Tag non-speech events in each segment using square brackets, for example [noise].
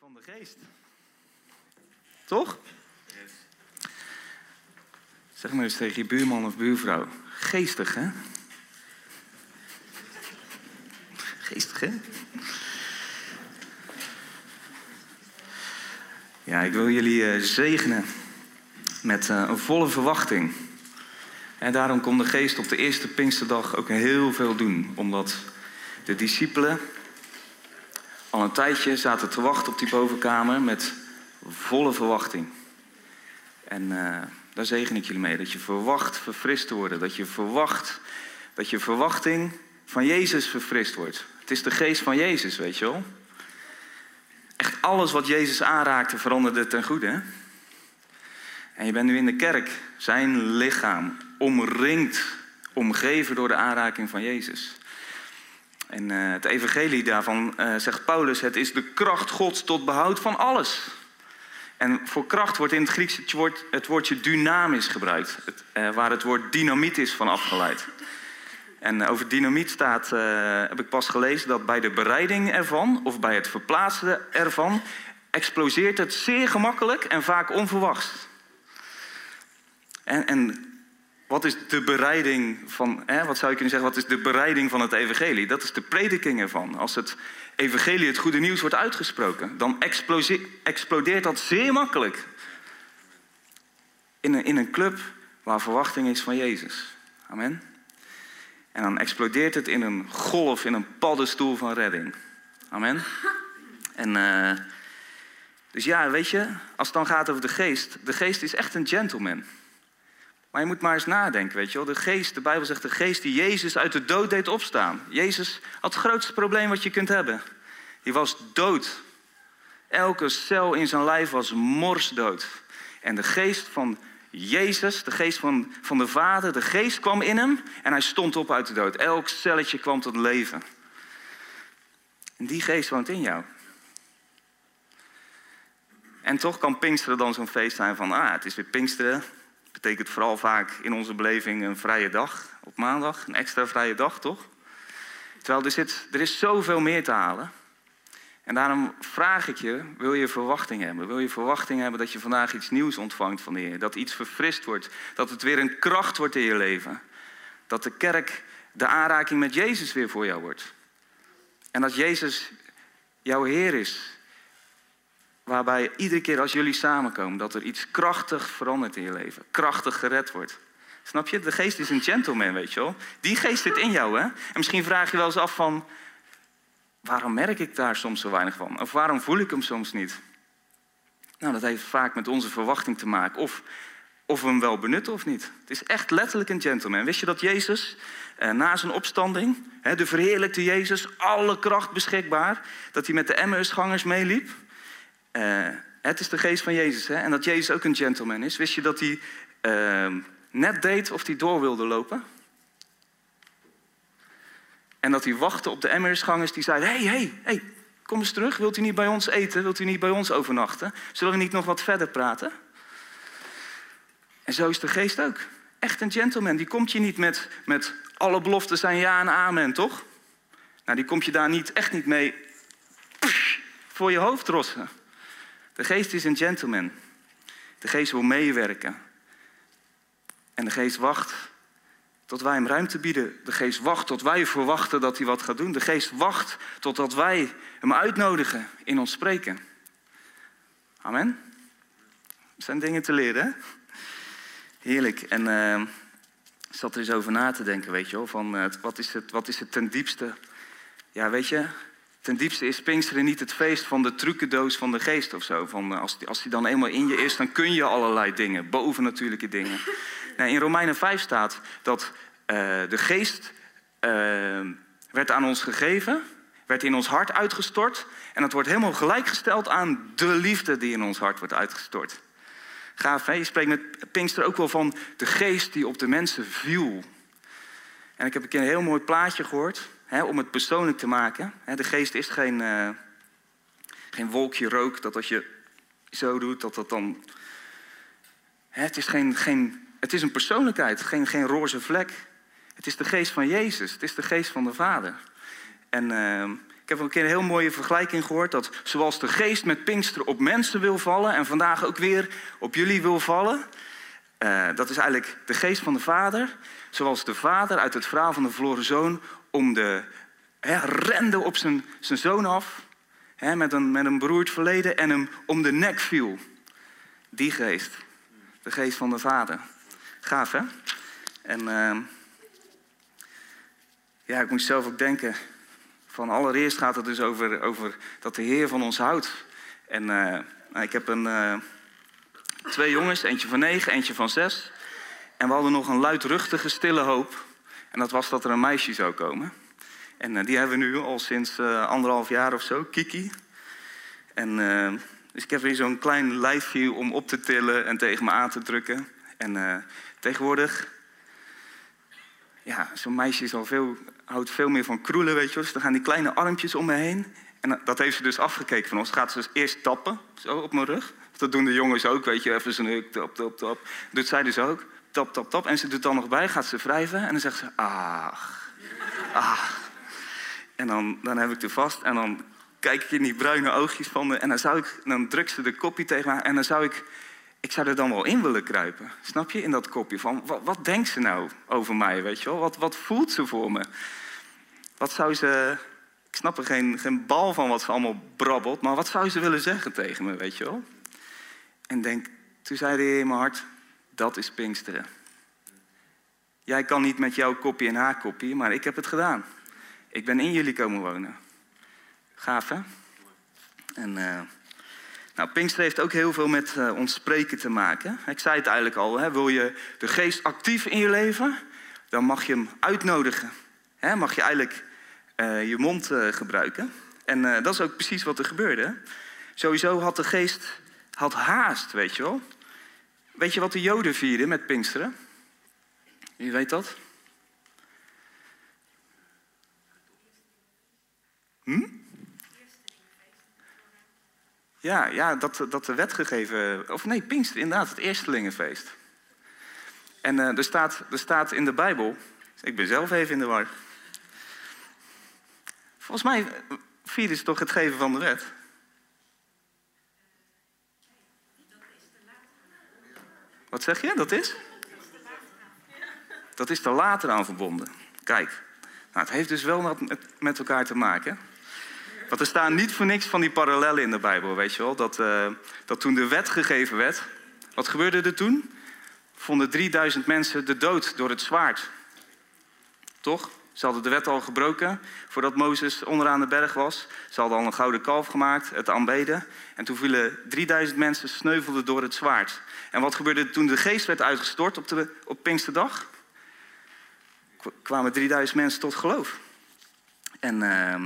van de geest. Toch? Zeg maar eens tegen je buurman of buurvrouw. Geestig, hè? Geestig, hè? Ja, ik wil jullie eh, zegenen met eh, een volle verwachting. En daarom kon de geest op de eerste Pinksterdag ook heel veel doen. Omdat de discipelen al een tijdje zaten te wachten op die bovenkamer met volle verwachting. En uh, daar zegen ik jullie mee. Dat je verwacht verfrist te worden. Dat je verwacht dat je verwachting van Jezus verfrist wordt. Het is de geest van Jezus, weet je wel. Echt alles wat Jezus aanraakte veranderde ten goede. En je bent nu in de kerk, zijn lichaam, omringd, omgeven door de aanraking van Jezus. En uh, het evangelie daarvan uh, zegt Paulus, het is de kracht Gods tot behoud van alles. En voor kracht wordt in het Grieks het, woord, het woordje dynamis gebruikt, het, uh, waar het woord dynamiet is van afgeleid. En over dynamiet staat, heb ik pas gelezen, dat bij de bereiding ervan, of bij het verplaatsen ervan, exploseert het zeer gemakkelijk en vaak onverwachts. En, en wat is de bereiding van, hè, wat zou je kunnen zeggen, wat is de bereiding van het evangelie? Dat is de prediking ervan. Als het evangelie, het goede nieuws, wordt uitgesproken, dan explodeert dat zeer makkelijk. In een, in een club waar verwachting is van Jezus. Amen. En dan explodeert het in een golf, in een paddenstoel van redding. Amen. En uh, dus ja, weet je, als het dan gaat over de geest, de geest is echt een gentleman. Maar je moet maar eens nadenken, weet je wel. De geest, de Bijbel zegt de geest die Jezus uit de dood deed opstaan. Jezus had het grootste probleem wat je kunt hebben. Hij was dood. Elke cel in zijn lijf was morsdood. En de geest van Jezus, de geest van, van de Vader, de geest kwam in hem en hij stond op uit de dood. Elk celletje kwam tot leven. En die geest woont in jou. En toch kan Pinksteren dan zo'n feest zijn van, ah, het is weer Pinksteren betekent vooral vaak in onze beleving een vrije dag op maandag, een extra vrije dag, toch? Terwijl er, zit, er is zoveel meer te halen. En daarom vraag ik je, wil je verwachting hebben? Wil je verwachting hebben dat je vandaag iets nieuws ontvangt van de Heer? Dat iets verfrist wordt, dat het weer een kracht wordt in je leven. Dat de kerk de aanraking met Jezus weer voor jou wordt. En dat Jezus jouw Heer is, Waarbij iedere keer als jullie samenkomen, dat er iets krachtig verandert in je leven. Krachtig gered wordt. Snap je? De geest is een gentleman, weet je wel. Die geest zit in jou, hè? En misschien vraag je wel eens af van... Waarom merk ik daar soms zo weinig van? Of waarom voel ik hem soms niet? Nou, dat heeft vaak met onze verwachting te maken. Of, of we hem wel benutten of niet. Het is echt letterlijk een gentleman. Wist je dat Jezus eh, na zijn opstanding... Hè, de verheerlijkte Jezus, alle kracht beschikbaar... dat hij met de Emmausgangers meeliep... Uh, het is de geest van Jezus. Hè? En dat Jezus ook een gentleman is. Wist je dat hij uh, net deed of hij door wilde lopen? En dat hij wachtte op de Emmersgangers die zeiden... Hey, hey, hey, kom eens terug. Wilt u niet bij ons eten? Wilt u niet bij ons overnachten? Zullen we niet nog wat verder praten? En zo is de geest ook. Echt een gentleman. Die komt je niet met, met alle beloften zijn ja en amen, toch? Nou, die komt je daar niet, echt niet mee voor je hoofd rossen. De geest is een gentleman. De geest wil meewerken. En de geest wacht tot wij hem ruimte bieden. De geest wacht tot wij verwachten dat hij wat gaat doen. De geest wacht totdat wij hem uitnodigen in ons spreken. Amen. Zijn dingen te leren. Hè? Heerlijk. En uh, ik zat er eens over na te denken, weet je wel. Van, uh, wat, is het, wat is het ten diepste? Ja, weet je, Ten diepste is Pinksteren niet het feest van de trucendoos van de geest of zo. Van eh, als, die, als die dan eenmaal in je is, dan kun je allerlei dingen, bovennatuurlijke dingen. Nee, in Romeinen 5 staat dat uh, de geest uh, werd aan ons gegeven, werd in ons hart uitgestort. En dat wordt helemaal gelijkgesteld aan de liefde die in ons hart wordt uitgestort. Gaaf, hè? Je spreekt met Pinkster ook wel van de geest die op de mensen viel. En ik heb een keer een heel mooi plaatje gehoord om het persoonlijk te maken. de geest is geen, uh, geen wolkje rook, dat als je zo doet, dat dat dan... het, is geen, geen, het is een persoonlijkheid, geen, geen roze vlek. Het is de geest van Jezus, het is de geest van de Vader. En uh, Ik heb een keer een heel mooie vergelijking gehoord dat zoals de geest met Pinkster op mensen wil vallen en vandaag ook weer op jullie wil vallen, uh, dat is eigenlijk de geest van de Vader, zoals de Vader uit het verhaal van de verloren zoon om de hè, rende op zijn, zijn zoon af hè, met, een, met een beroerd verleden en hem om de nek viel. Die geest, de geest van de Vader. Gaaf hè? En uh, ja, ik moest zelf ook denken. Van allereerst gaat het dus over, over dat de Heer van ons houdt. En uh, ik heb een, uh, twee jongens, eentje van negen, eentje van zes. En we hadden nog een luidruchtige, stille hoop. En dat was dat er een meisje zou komen. En uh, die hebben we nu al sinds anderhalf jaar of zo, Kiki. En dus ik heb weer zo'n klein lijfje om op te tillen en tegen me aan te drukken. En tegenwoordig ja, zo'n meisje is al veel, houdt veel meer van kroelen, weet je wel. Dus dan gaan die kleine armpjes om me heen. En dat heeft ze dus afgekeken van ons. Gaat ze dus eerst tappen, zo op mijn rug. Dat doen de jongens ook, weet je. Even zo'n huk, tap, tap, tap. Doet zij dus ook. Tap, tap, tap. En ze doet dan nog bij, gaat ze wrijven. En dan zegt ze, ach, ach. En dan, dan heb ik er vast. En dan kijk ik in die bruine oogjes van me. En dan, zou ik, dan drukt ze de kopje tegen me. En dan zou ik ik zou er dan wel in willen kruipen. Snap je? In dat kopje van, wat, wat denkt ze nou over mij, weet je wel? Wat, wat voelt ze voor me? Wat zou ze... Ik snap er geen, geen bal van wat ze allemaal brabbelt, maar wat zou ze willen zeggen tegen me, weet je wel? En denk, toen zei de Heer in mijn hart, dat is Pinksteren. Jij kan niet met jouw kopje en haar kopje, maar ik heb het gedaan. Ik ben in jullie komen wonen. Gaaf, hè? En... Uh, nou, Pinkster heeft ook heel veel met uh, ons spreken te maken. Ik zei het eigenlijk al, hè, wil je de geest actief in je leven, dan mag je hem uitnodigen. Hè, mag je eigenlijk uh, je mond gebruiken. En dat is ook precies wat er gebeurde. Sowieso had de geest had haast, weet je wel. Weet je wat de Joden vierden met Pinksteren? Wie weet dat? Hm? Ja, ja dat, dat de wet gegeven... Of nee, Pinkster, inderdaad, het Eerstelingenfeest. En uh, er, staat, er staat in de Bijbel... Ik ben zelf even in de war. Volgens mij vieren ze toch het geven van de wet? Wat zeg je? Dat is? Dat is er later aan verbonden. Kijk, nou, het heeft dus wel wat met, elkaar te maken. Want er staan niet voor niks van die parallellen in de Bijbel, weet je wel. Dat, uh, dat toen de wet gegeven werd, wat gebeurde er toen? Vonden 3000 mensen de dood door het zwaard. Toch? Ze hadden de wet al gebroken voordat Mozes onderaan de berg was. Ze hadden al een gouden kalf gemaakt, het aanbeden. En toen vielen 3000 mensen sneuvelden door het zwaard. En wat gebeurde toen de geest werd uitgestort op, de, op Pinksterdag? Kwamen 3000 mensen tot geloof. En uh,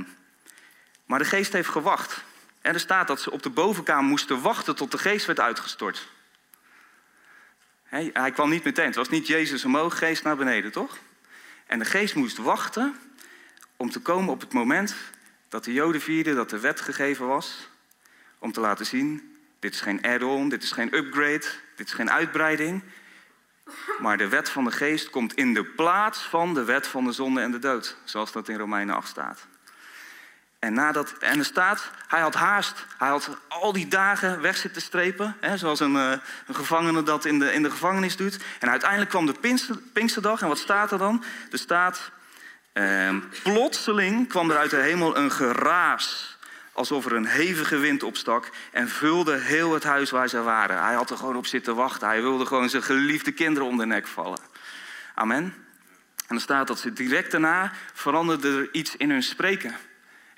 maar de geest heeft gewacht. En er staat dat ze op de bovenkamer moesten wachten tot de geest werd uitgestort. Hij kwam niet meteen. Het was niet Jezus omhoog, geest naar beneden, toch? En de geest moest wachten om te komen op het moment dat de Joden vierden dat de wet gegeven was. Om te laten zien, dit is geen add-on, dit is geen upgrade, dit is geen uitbreiding. Maar de wet van de geest komt in de plaats van de wet van de zonde en de dood. Zoals dat in Romeinen 8 staat. En, nadat, en er staat, hij had haast. Hij had al die dagen weg zitten strepen. Hè, zoals een, uh, een, gevangene dat in de, in de gevangenis doet. En uiteindelijk kwam de Pinkster, Pinksterdag. En wat staat er dan? Er staat, eh, plotseling kwam er uit de hemel een geraas. Alsof er een hevige wind opstak. En vulde heel het huis waar ze waren. Hij had er gewoon op zitten wachten. Hij wilde gewoon zijn geliefde kinderen om de nek vallen. Amen. En er staat dat ze direct daarna veranderde er iets in hun spreken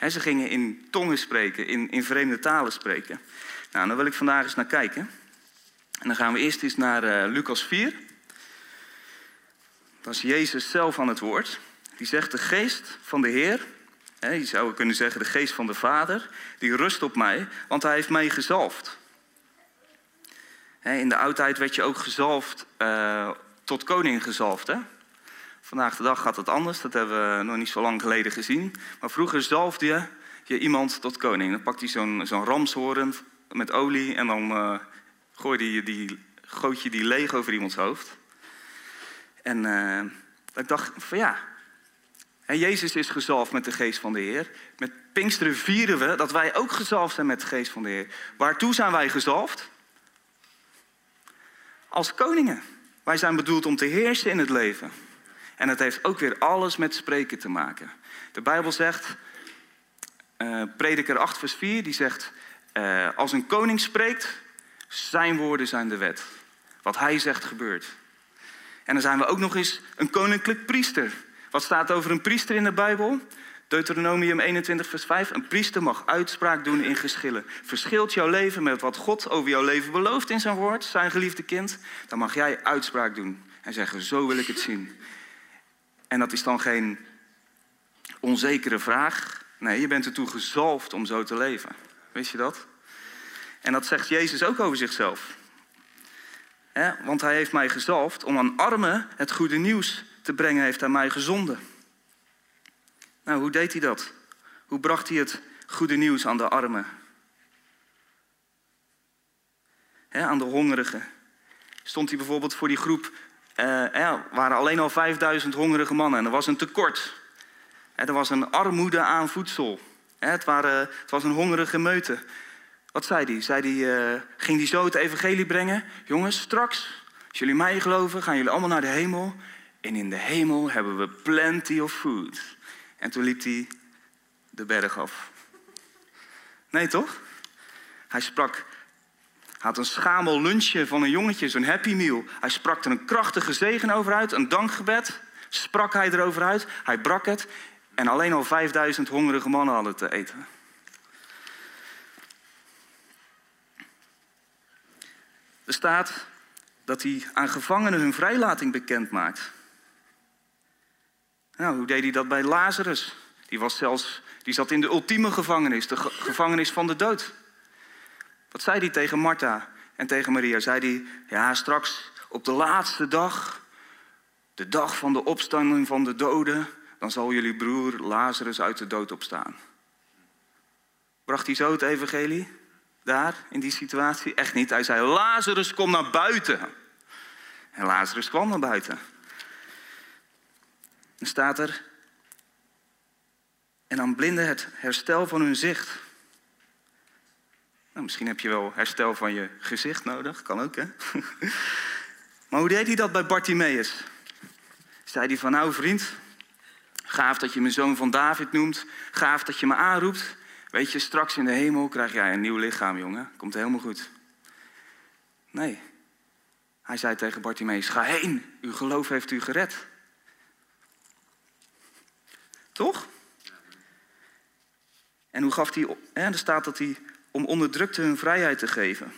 ze gingen in tongen spreken, in, in vreemde talen spreken. Nou, daar wil ik vandaag eens naar kijken. En dan gaan we eerst eens naar uh, Lucas 4. Dat is Jezus zelf aan het woord. Die zegt, de geest van de Heer, hè, je zou kunnen zeggen de geest van de Vader, die rust op mij, want hij heeft mij gezalfd. In de oudheid werd je ook gezalfd, uh, tot koning gezalfd. Hè? Vandaag de dag gaat het anders, dat hebben we nog niet zo lang geleden gezien. Maar vroeger zalfde je, je iemand tot koning. Dan pakte hij zo'n zo'n ramshoorn met olie en dan uh, gooide je die, goot je die leeg over iemands hoofd. En uh, ik dacht van ja, Jezus is gezalfd met de geest van de Heer. Met Pinksteren vieren we dat wij ook gezalfd zijn met de geest van de Heer. Waartoe zijn wij gezalfd? Als koningen. Wij zijn bedoeld om te heersen in het leven. En het heeft ook weer alles met spreken te maken. De Bijbel zegt, uh, Prediker 8 vers 4, die zegt... Uh, als een koning spreekt, zijn woorden zijn de wet. Wat hij zegt gebeurt. En dan zijn we ook nog eens een koninklijk priester. Wat staat over een priester in de Bijbel? Deuteronomium 21, vers 5. Een priester mag uitspraak doen in geschillen. Verschilt jouw leven met wat God over jouw leven belooft in zijn woord, zijn geliefde kind, dan mag jij uitspraak doen en zeggen: Zo wil ik het zien. En dat is dan geen onzekere vraag. Nee, je bent ertoe gezalfd om zo te leven. Wist je dat? En dat zegt Jezus ook over zichzelf. want hij heeft mij gezalfd om aan armen het goede nieuws te brengen, heeft hij mij gezonden. Nou, hoe deed hij dat? Hoe bracht hij het goede nieuws aan de armen? aan de hongerigen. Stond hij bijvoorbeeld voor die groep, eh, er waren alleen al 5000 hongerige mannen en er was een tekort. er was een armoede aan voedsel. het, waren, het was een hongerige meute. Wat zei hij? Zei hij uh, ging hij zo het evangelie brengen? Jongens, straks, als jullie mij geloven, gaan jullie allemaal naar de hemel. En in de hemel hebben we plenty of food. En toen liep hij de berg af. Nee, toch? Hij sprak, had een schamel lunchje van een jongetje, zo'n happy meal. Hij sprak er een krachtige zegen over uit, een dankgebed. Sprak hij erover uit, hij brak het. En alleen al 5000 hongerige mannen hadden te eten. Er staat dat hij aan gevangenen hun vrijlating bekend maakt. Nou, hoe deed hij dat bij Lazarus? Die, was zelfs, die zat in de ultieme gevangenis, de gevangenis van de dood. Wat zei hij tegen Martha en tegen Maria? Zei hij, ja, straks op de laatste dag, de dag van de opstanding van de doden, dan zal jullie broer Lazarus uit de dood opstaan. Bracht hij zo het evangelie? Daar, in die situatie? Echt niet. Hij zei, Lazarus, kom naar buiten. En Lazarus kwam naar buiten. Dan staat er, en dan blinden het herstel van hun zicht. Nou, misschien heb je wel herstel van je gezicht nodig, kan ook hè. [laughs] maar hoe deed hij dat bij Bartimaeus? Zei hij van nou vriend, gaaf dat je me zoon van David noemt, gaaf dat je me aanroept. Weet je, straks in de hemel krijg jij een nieuw lichaam, jongen. Komt helemaal goed. Nee. Hij zei tegen Bartimaeus, ga heen, uw geloof heeft u gered. Toch? En hoe gaf hij, er staat dat hij om onderdrukte hun vrijheid te geven.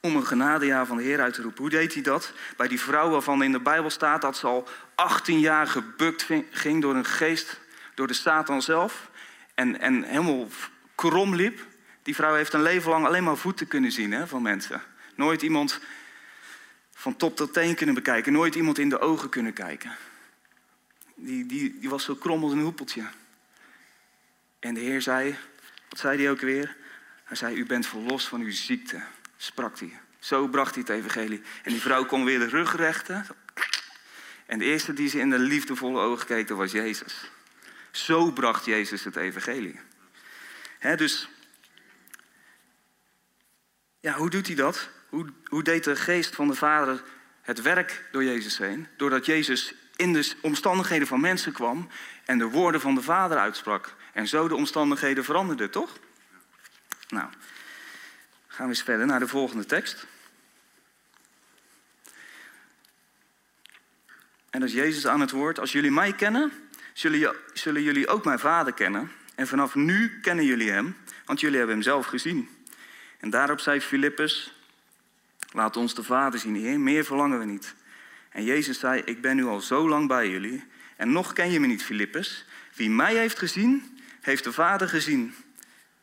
Om een genadejaar van de Heer uit te roepen. Hoe deed hij dat? Bij die vrouw waarvan in de Bijbel staat dat ze al 18 jaar gebukt ging door een geest, door de Satan zelf. En, en helemaal krom liep. Die vrouw heeft een leven lang alleen maar voeten kunnen zien hè, van mensen. Nooit iemand van top tot teen kunnen bekijken. Nooit iemand in de ogen kunnen kijken die, die, die was zo krom als een hoepeltje. En de Heer zei, wat zei hij ook weer? Hij zei, u bent verlost van uw ziekte, sprak hij. Zo bracht hij het evangelie. En die vrouw kon weer de rug rechten. En de eerste die ze in de liefdevolle ogen keek, dat was Jezus. Zo bracht Jezus het evangelie. dus, ja, hoe doet hij dat? Hoe, hoe deed de geest van de Vader het werk door Jezus heen? Doordat Jezus in de omstandigheden van mensen kwam en de woorden van de Vader uitsprak. En zo de omstandigheden veranderden, toch? Nou, gaan we eens verder naar de volgende tekst. En dat is Jezus aan het woord. Als jullie mij kennen, zullen, zullen jullie ook mijn Vader kennen. En vanaf nu kennen jullie hem, want jullie hebben hem zelf gezien. En daarop zei Filippus, laat ons de Vader zien, Heer, meer verlangen we niet. En Jezus zei, ik ben nu al zo lang bij jullie en nog ken je me niet, Filippus. Wie mij heeft gezien, heeft de Vader gezien.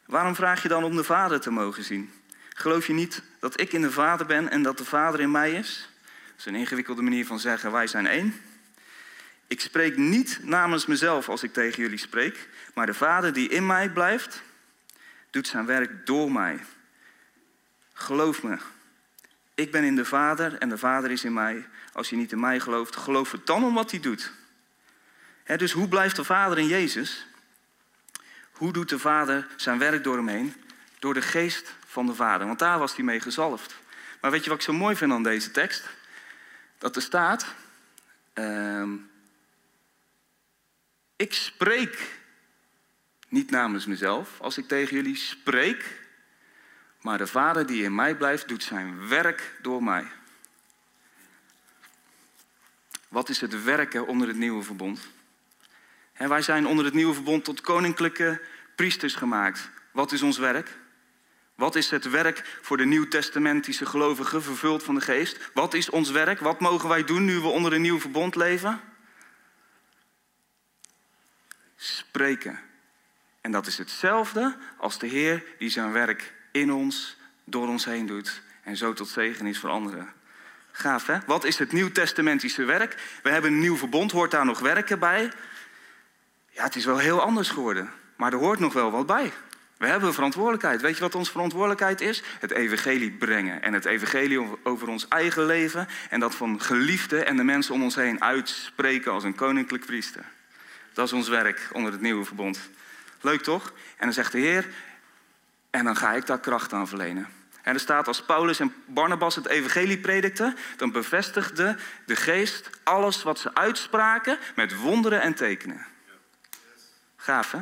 Waarom vraag je dan om de Vader te mogen zien? Geloof je niet dat ik in de Vader ben en dat de Vader in mij is? Dat is een ingewikkelde manier van zeggen, wij zijn één. Ik spreek niet namens mezelf als ik tegen jullie spreek, maar de Vader die in mij blijft, doet zijn werk door mij. Geloof me, ik ben in de Vader en de Vader is in mij. Als je niet in mij gelooft, geloof het dan om wat hij doet. dus hoe blijft de Vader in Jezus? Hoe doet de Vader zijn werk door hem heen? Door de geest van de Vader, want daar was hij mee gezalfd. Maar weet je wat ik zo mooi vind aan deze tekst? Dat er staat, uh, ik spreek niet namens mezelf als ik tegen jullie spreek, maar de Vader die in mij blijft doet zijn werk door mij. Wat is het werken onder het nieuwe verbond? Wij zijn onder het nieuwe verbond tot koninklijke priesters gemaakt. Wat is ons werk? Wat is het werk voor de nieuwtestamentische gelovigen vervuld van de geest? Wat is ons werk? Wat mogen wij doen nu we onder een nieuw verbond leven? Spreken. En dat is hetzelfde als de Heer die zijn werk in ons, door ons heen doet en zo tot zegen is voor anderen. Gaaf hè? Wat is het nieuwtestamentische werk? We hebben een nieuw verbond, hoort daar nog werken bij? Ja, het is wel heel anders geworden, maar er hoort nog wel wat bij. We hebben een verantwoordelijkheid. Weet je wat onze verantwoordelijkheid is? Het evangelie brengen. En het evangelie over ons eigen leven. En dat van geliefden en de mensen om ons heen uitspreken als een koninklijk priester. Dat is ons werk onder het nieuwe verbond. Leuk toch? En dan zegt de Heer, en dan ga ik daar kracht aan verlenen. En er staat als Paulus en Barnabas het evangelie predikten, dan bevestigde de geest alles wat ze uitspraken met wonderen en tekenen. Gaaf hè?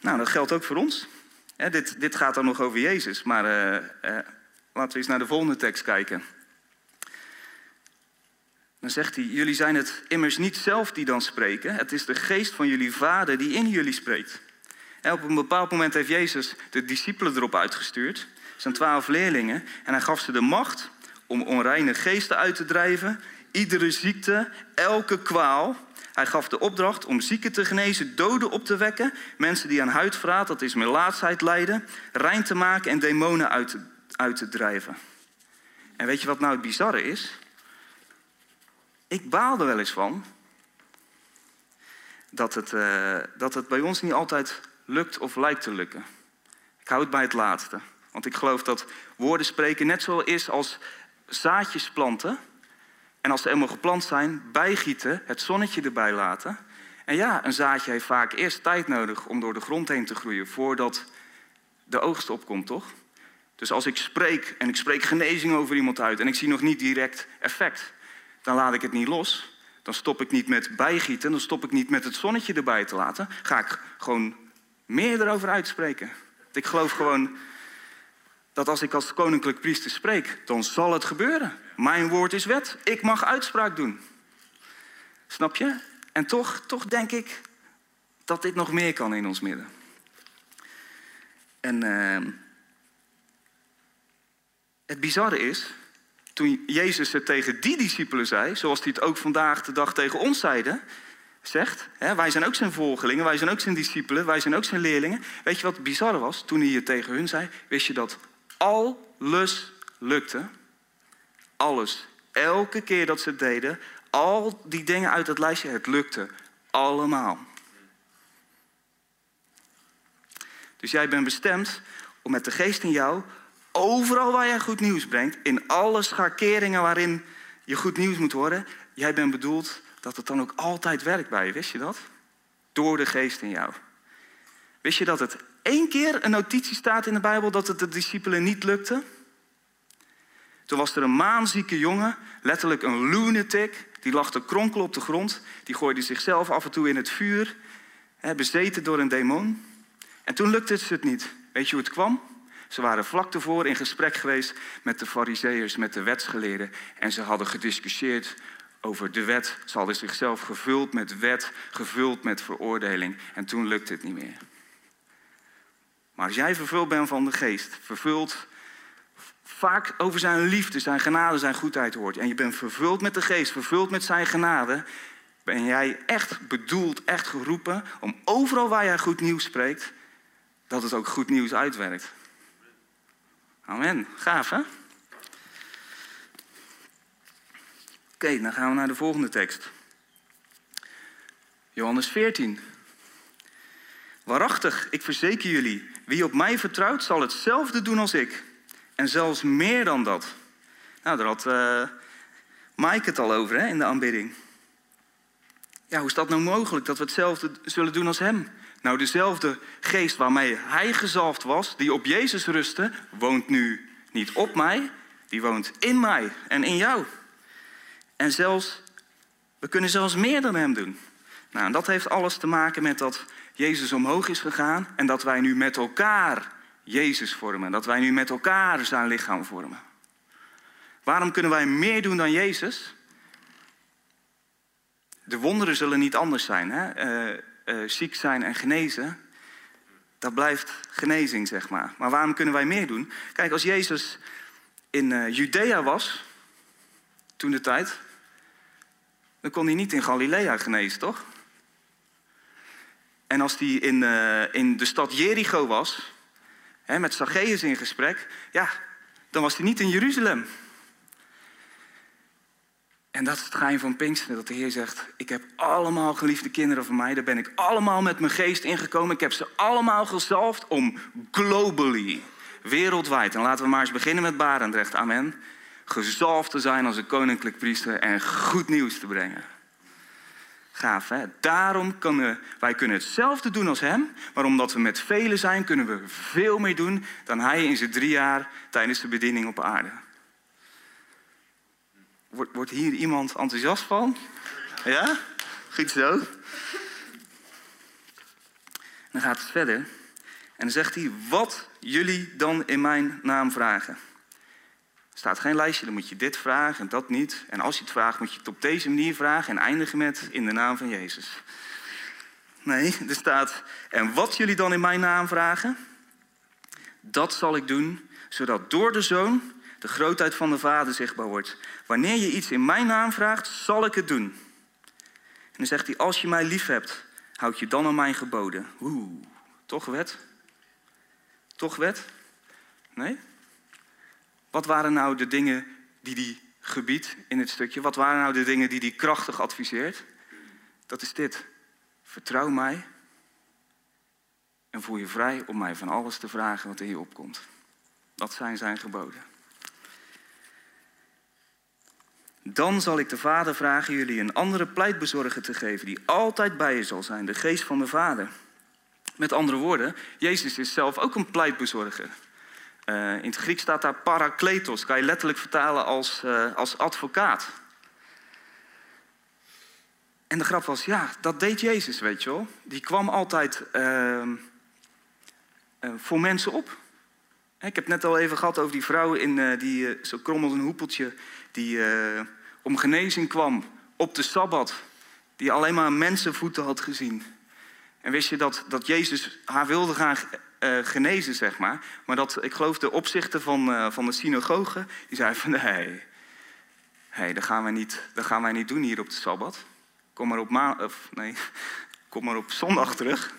Nou, dat geldt ook voor ons. dit, dit gaat dan nog over Jezus, maar uh, uh, laten we eens naar de volgende tekst kijken. Dan zegt hij, jullie zijn het immers niet zelf die dan spreken, het is de geest van jullie vader die in jullie spreekt. En op een bepaald moment heeft Jezus de discipelen erop uitgestuurd, zijn twaalf leerlingen, en hij gaf ze de macht om onreine geesten uit te drijven, iedere ziekte, elke kwaal. Hij gaf de opdracht om zieken te genezen, doden op te wekken, mensen die aan huidvraat, dat is melaatsheid, lijden, rein te maken en demonen uit te, uit te drijven. En weet je wat nou het bizarre is? Ik baal er wel eens van dat het, uh, dat het bij ons niet altijd lukt of lijkt te lukken. Ik hou het bij het laatste. Want ik geloof dat woorden spreken net zo is als zaadjes planten. En als ze eenmaal geplant zijn, bijgieten, het zonnetje erbij laten. En ja, een zaadje heeft vaak eerst tijd nodig om door de grond heen te groeien voordat de oogst opkomt, toch? Dus als ik spreek en ik spreek genezing over iemand uit en ik zie nog niet direct effect, dan laat ik het niet los. Dan stop ik niet met bijgieten, dan stop ik niet met het zonnetje erbij te laten. Ga ik gewoon meer erover uitspreken. Ik geloof gewoon dat als ik als koninklijk priester spreek, dan zal het gebeuren. Mijn woord is wet. Ik mag uitspraak doen. Snap je? En toch, toch denk ik dat dit nog meer kan in ons midden. En uh, het bizarre is, toen Jezus het tegen die discipelen zei, zoals hij het ook vandaag de dag tegen ons zeide, zegt, hè, wij zijn ook zijn volgelingen, wij zijn ook zijn discipelen, wij zijn ook zijn leerlingen. Weet je wat bizarre was? Toen hij het tegen hun zei, wist je dat alles lukte? Alles. Elke keer dat ze het deden, al die dingen uit het lijstje, het lukte. Allemaal. Dus jij bent bestemd om met de geest in jou, overal waar jij goed nieuws brengt, in alle schakeringen waarin je goed nieuws moet horen, jij bent bedoeld dat het dan ook altijd werkt bij je. Wist je dat? Door de geest in jou. Wist je dat het één keer een notitie staat in de Bijbel dat het de discipelen niet lukte? Toen was er een maanzieke jongen, letterlijk een lunatic, die lag te kronkelen op de grond. Die gooide zichzelf af en toe in het vuur, bezeten door een demon. En toen lukte het het niet. Weet je hoe het kwam? Ze waren vlak tevoren in gesprek geweest met de fariseeërs, met de wetsgeleerden. En ze hadden gediscussieerd over de wet. Ze hadden zichzelf gevuld met wet, gevuld met veroordeling. En toen lukte het niet meer. Maar als jij vervuld bent van de geest, vervuld vaak over zijn liefde, zijn genade, zijn goedheid hoort. En je bent vervuld met de geest, vervuld met zijn genade. Ben jij echt bedoeld, echt geroepen om overal waar jij goed nieuws spreekt, dat het ook goed nieuws uitwerkt. Amen. Gaaf hè? Oké, dan gaan we naar de volgende tekst. Johannes 14. Waarachtig, ik verzeker jullie, wie op mij vertrouwt, zal hetzelfde doen als ik. En zelfs meer dan dat. Nou, daar had uh, Mike het al over hè, in de aanbidding. Ja, hoe is dat nou mogelijk dat we hetzelfde zullen doen als hem? Nou, dezelfde geest waarmee hij gezalfd was, die op Jezus rustte, woont nu niet op mij, die woont in mij en in jou. En zelfs, we kunnen zelfs meer dan hem doen. Nou, en dat heeft alles te maken met dat Jezus omhoog is gegaan en dat wij nu met elkaar Jezus vormen. Dat wij nu met elkaar zijn lichaam vormen. Waarom kunnen wij meer doen dan Jezus? De wonderen zullen niet anders zijn. Hè? Uh, uh, ziek zijn en genezen, dat blijft genezing, zeg maar. Maar waarom kunnen wij meer doen? Kijk, als Jezus in uh, Judea was, toen de tijd, dan kon hij niet in Galilea genezen, toch? En als hij in, in de stad Jericho was, met Zacchaeus in gesprek, ja, dan was hij niet in Jeruzalem. En dat is het geheim van Pinksteren, dat de Heer zegt, ik heb allemaal geliefde kinderen van mij, daar ben ik allemaal met mijn geest ingekomen, ik heb ze allemaal gezalfd om globally, wereldwijd, en laten we maar eens beginnen met Barendrecht, amen, gezalfd te zijn als een koninklijk priester en goed nieuws te brengen. Gaaf, hè? Daarom kunnen wij kunnen hetzelfde doen als hem, maar omdat we met velen zijn, kunnen we veel meer doen dan hij in zijn drie jaar tijdens de bediening op aarde. Wordt, hier iemand enthousiast van? Ja? Goed zo. Dan gaat het verder. En dan zegt hij, wat jullie dan in mijn naam vragen. Staat geen lijstje, dan moet je dit vragen en dat niet. En als je het vraagt, moet je het op deze manier vragen en eindigen met in de naam van Jezus. Nee, er staat, en wat jullie dan in mijn naam vragen, dat zal ik doen, zodat door de Zoon de grootheid van de Vader zichtbaar wordt. Wanneer je iets in mijn naam vraagt, zal ik het doen. En dan zegt hij, als je mij lief hebt, houd je dan aan mijn geboden. Oeh, toch wet? Toch wet? Nee? Wat waren nou de dingen die hij gebiedt in het stukje? Wat waren nou de dingen die hij krachtig adviseert? Dat is dit. Vertrouw mij en voel je vrij om mij van alles te vragen wat er hier opkomt. Dat zijn zijn geboden. Dan zal ik de Vader vragen jullie een andere pleitbezorger te geven, die altijd bij je zal zijn, de geest van de Vader. Met andere woorden, Jezus is zelf ook een pleitbezorger. Uh, in het Grieks staat daar parakletos, kan je letterlijk vertalen als, uh, als advocaat. En de grap was, ja, dat deed Jezus, weet je wel. Die kwam altijd uh, voor mensen op. Ik heb net al even gehad over die vrouw in, die zo krom als een hoepeltje die om genezing kwam op de Sabbat, die alleen maar mensenvoeten had gezien. En wist je dat, dat Jezus haar wilde gaan uh, genezen, zeg maar. Maar dat, ik geloof, de opzichter van, uh, van de synagoge, die zei van [laughs] nee, hey, dat, gaan wij niet, dat gaan wij niet doen hier op de Sabbat. Kom maar op, ma of, nee, [laughs] kom maar op zondag terug.